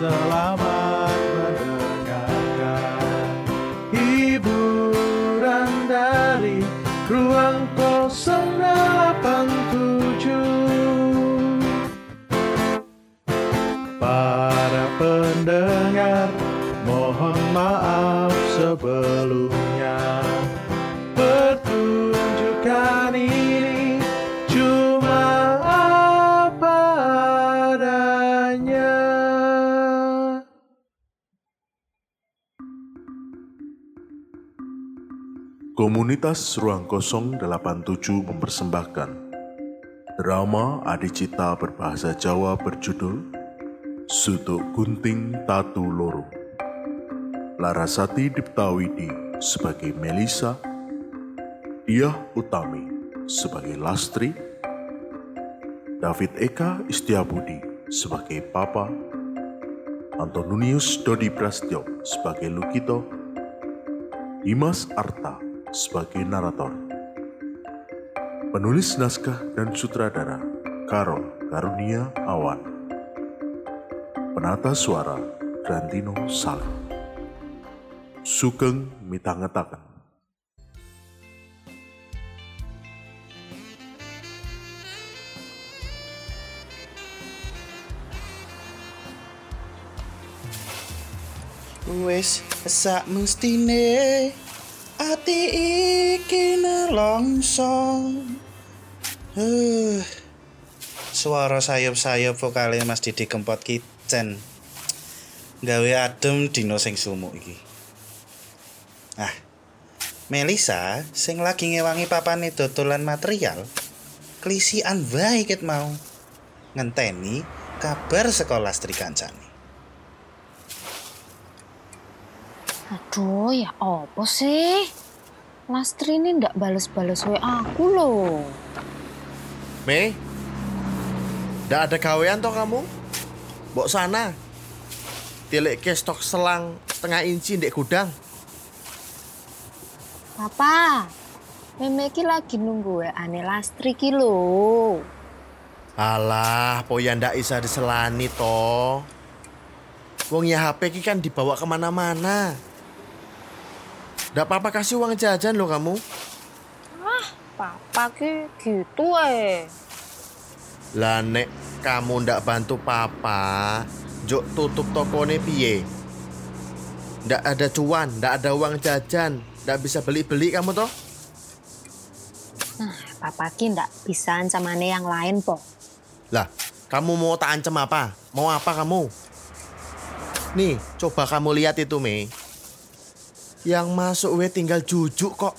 selamat mendengarkan. Hiburan dari ruang 087 Para pendengar mohon maaf sebelumnya. Pertunjukan ini Komunitas Ruang Kosong 87 mempersembahkan drama Adicita berbahasa Jawa berjudul Sutuk Gunting Tatu Loro. Larasati Diptawidi sebagai Melisa, Diah Utami sebagai Lastri, David Eka Istiabudi sebagai Papa, Antonius Dodi Prastyo sebagai Lukito, Dimas Arta sebagai narator. Penulis naskah dan sutradara Karol Karunia Awan. Penata suara Grantino Salim. Sugeng mitangetaken. Wis sak mestine ati iki nelongso. Huh. Suara sayup-sayup vokale Mas Didi Kempot Kitchen. Gawe adem dino sing sumuk iki. Ah. Melisa sing lagi ngewangi papane dodolan material klisian ket mau. Ngenteni kabar sekolah Stri Aduh, ya apa sih? Lastri ini ndak bales-bales WA aku loh. Mei, ndak ada gawean toh kamu? Bok sana. Tilik ke stok selang setengah inci ndek gudang. Papa, Meme ki lagi nunggu WA ane Lastri ki lho. Alah, poya ndak bisa diselani toh. Wong ya HP ki kan dibawa ke mana-mana. Ndak apa-apa kasih uang jajan lo kamu. Papa ki gitu eh. Lah nek kamu ndak bantu papa, jok tutup tokone piye? Ndak ada cuan, ndak ada uang jajan, ndak bisa beli-beli kamu toh? Papa ki ndak bisa ancamane yang lain po. Lah, kamu mau tak ancam apa? Mau apa kamu? Nih, coba kamu lihat itu, Mei. Yang masuk we tinggal jujuk kok.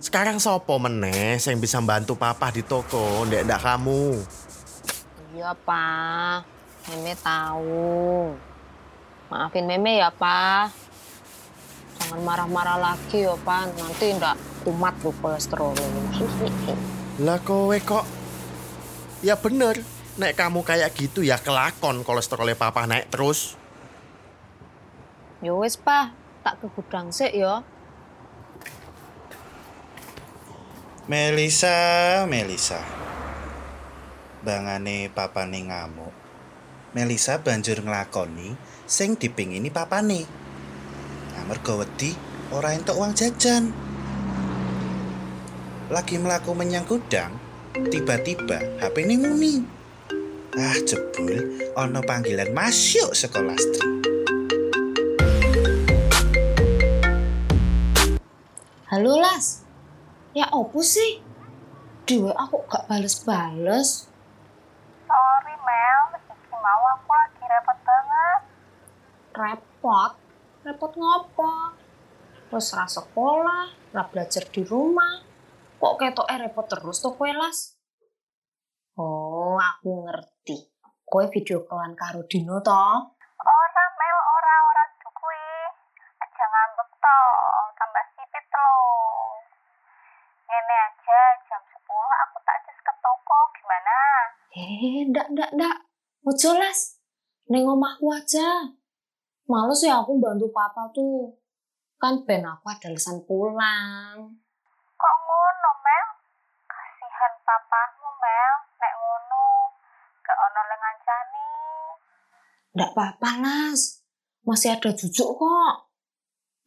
Sekarang sopo meneh yang bisa bantu papa di toko, ndek ndak kamu. Iya pa, Meme tahu. Maafin Meme ya pa. Jangan marah-marah lagi ya pa, nanti ndak kumat lo kolesterol. Lah kowe kok Ya bener, nek kamu kayak gitu ya kelakon kolesterolnya papa naik terus. Ya wis pa, tak ke gudang sik ya. Melisa, Melisa. Bangane papane ngamuk. Melisa banjur nglakoni sing dipingini papane. Amarga wedi ora entuk uang jajan. Lagi melaku menyang gudang, tiba-tiba HP ini muni. Ah, jebul ana panggilan masuk sekolah Stri. Halo Las, ya opo sih? Di aku gak bales-bales. Sorry Mel, iki mau aku lagi repot banget. Repot? Repot ngopo? Wes ra sekolah, ra belajar di rumah. Kok ketoke repot terus tuh kowe Las? Oh, aku ngerti. Kowe video callan karo Dino toh? Ojo Las. Neng omahku aja. Males ya aku bantu papa tuh. Kan ben aku ada alasan pulang. Kok ngono Mel? Kasihan papamu Mel, nek ngono. Gak ono le ngancani. Nggak apa-apa, Las. Masih ada jujuk kok.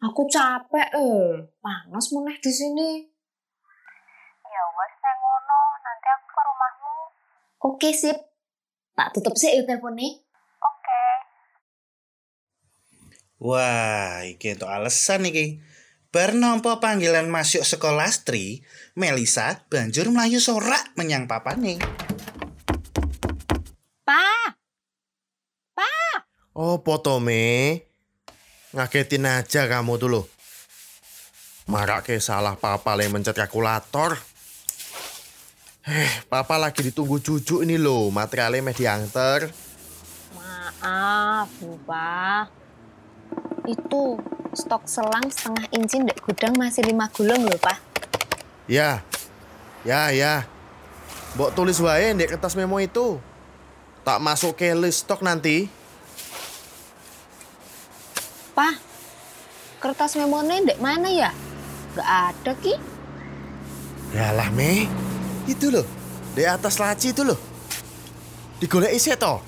Aku capek eh. Panas meneh di sini. Ya wes neng ngono, nanti aku ke rumahmu. Oke, sip. Tak tutup sih ya teleponnya. Oke. Wah, iki entuk alasan iki. Bar nampa panggilan masuk sekolah Lastri, Melisa banjur mlayu sorak menyang papane. Pa! Oh, potome. Ngagetin aja kamu tuh loh. Marak ke salah papa le mencet kalkulator. Eh, papa lagi ditunggu cucu ini loh, materialnya meh diantar. Maaf, lupa. Itu stok selang setengah inci ndek gudang masih lima gulung loh, Pak. Ya, ya, ya. Mbok tulis wae di kertas memo itu. Tak masuk ke list stok nanti. Pak, kertas memonya ndek mana ya? Gak ada, Ki. Yalah, Me. Itu loh, di atas laci itu loh. Digolek isi toh.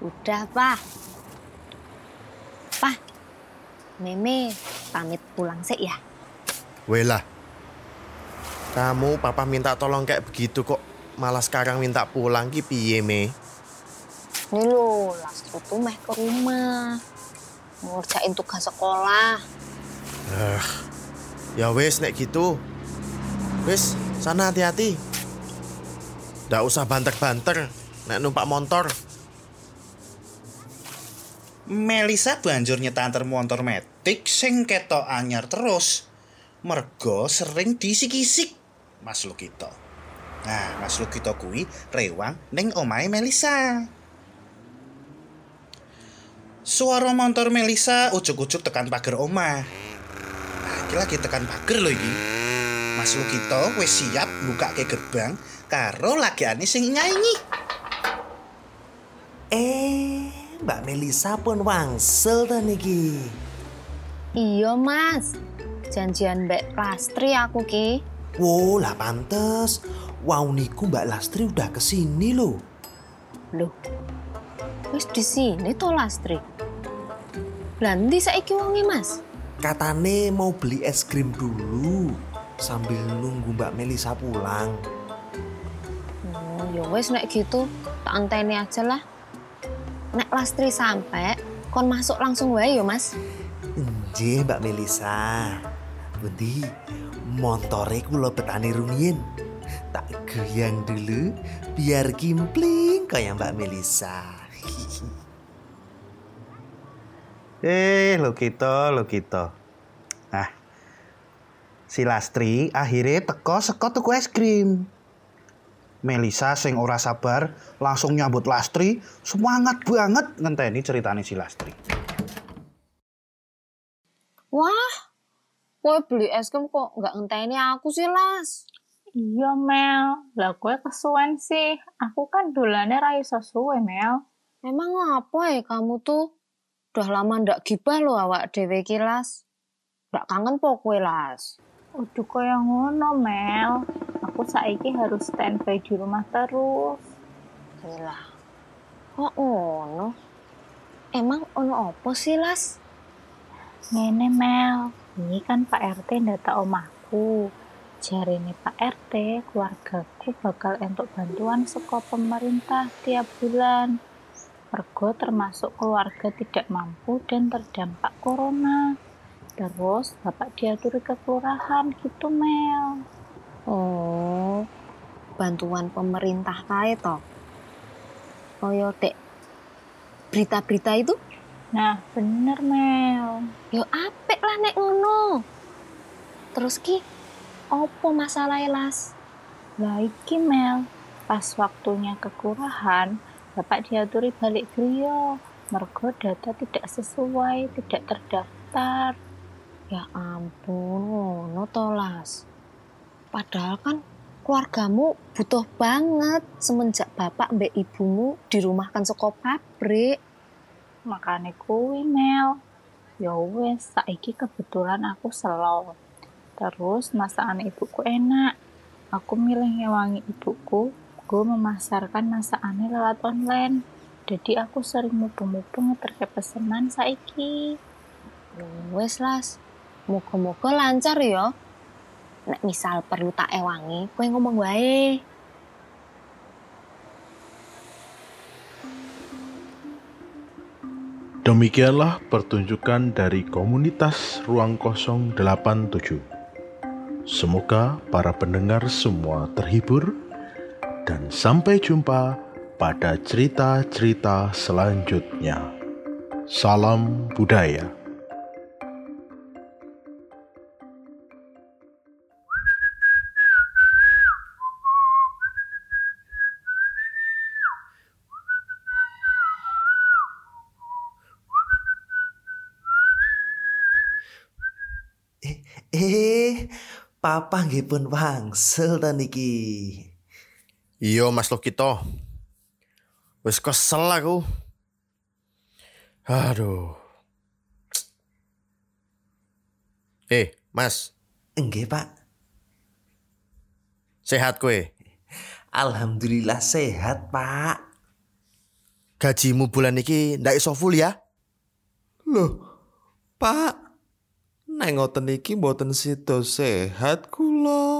Udah, Pak. Pak, Meme pamit pulang sih ya. Wela. Kamu papa minta tolong kayak begitu kok. Malah sekarang minta pulang ki piye, Me? Ini loh, Lastri tuh meh ke rumah. Ngerjain tugas sekolah. Eh, ya wes nek gitu. Wes, sana hati-hati. Nggak usah banter-banter nek numpak motor. Melisa banjur nyetanter motor metik sing ketok anyar terus. Mergo sering disik-isik Mas Lukito. Nah, Mas Lukito kuwi rewang ning omahe Melisa. Suara motor Melisa ujuk-ujuk tekan pagar omah. Iki lagi tekan pagar lho iki. Mas Lukito wis siap buka ke gerbang karo lagiane sing nyanyi. Eh, Mbak Melisa pun wangsel ta niki. Iya, Mas. Janjian Mbak Lastri aku, Ki. Wow, lah pantes. Wow niku Mbak Lastri udah ke sini loh. Loh, wis di sini to Lastri. Lanti saiki wonge, Mas. Katane mau beli es krim dulu sambil nunggu Mbak Melisa pulang. Oh, ya wis nek gitu, tak anteni aja lah. Nek Lastri sampai, kon masuk langsung wae ya, Mas. Nggih, Mbak Melisa. Bundi, montore kula petani rumiyin. Tak goyang dulu biar kimpling kayak Mbak Melisa. Eh, lo kita, lo kita. Nah, si Lastri akhirnya teko seko tuku es krim. Melisa sing ora sabar langsung nyambut Lastri, semangat banget ngenteni ceritane si Lastri. Wah, kowe beli es krim kok nggak ngenteni aku sih, Las. Iya Mel, lah gue kesuwen sih. Aku kan dolane ra iso suwe Mel. Emang apa ya kamu tuh? Udah lama ndak gibah lo awak dewe ki, Las. Ndak kangen po kowe, Las. Udah kaya ngono Mel. Aku saiki harus standby di rumah terus. Lah, kok ngono? Emang ono apa sih, Las? Ngene Mel, ini kan Pak RT ndata omahku. Jarine Pak RT, keluargaku bakal entuk bantuan saka pemerintah tiap bulan. Mergo termasuk keluarga tidak mampu dan terdampak corona. Terus bapak diaturi ke kelurahan gitu Mel. Oh, bantuan pemerintah kae to. Koyo dek berita-berita itu Nah bener Mel. yo apik lah nek ngono. Terus ki opo masalah Las? Lah iki Mel, pas waktunya kekurahan, bapak diaturi balik griya. Mergo data tidak sesuai, tidak terdaftar. Ya ampun, ngono to Las. Padahal kan keluargamu butuh banget semenjak bapak mbak ibumu dirumahkan saka pabrik. Makane kuwi Mel. Ya wes, saiki kebetulan aku selo. Terus masakan ibuku enak. Aku milih ngewangi ibuku jago memasarkan masakannya lewat online. Jadi aku sering mumpung-mumpung ngeterke pesenan saiki. Wes las, moga-moga lancar ya. Nek misal perlu tak ewangi, kowe ngomong wae. Demikianlah pertunjukan dari komunitas Ruang Kosong 87. Semoga para pendengar semua terhibur dan sampai jumpa pada cerita-cerita selanjutnya. Salam budaya. Eh, eh, papa nggih pun wangsul ta niki. Iya Mas Lokito. Wis kesel aku. Aduh. Eh, Mas, Nggih, Pak. sehat kue? Alhamdulillah sehat, Pak. Gajimu bulan iki ndak iso full ya? Loh, Pak. Neng ngoten iki mboten sida sehat kula.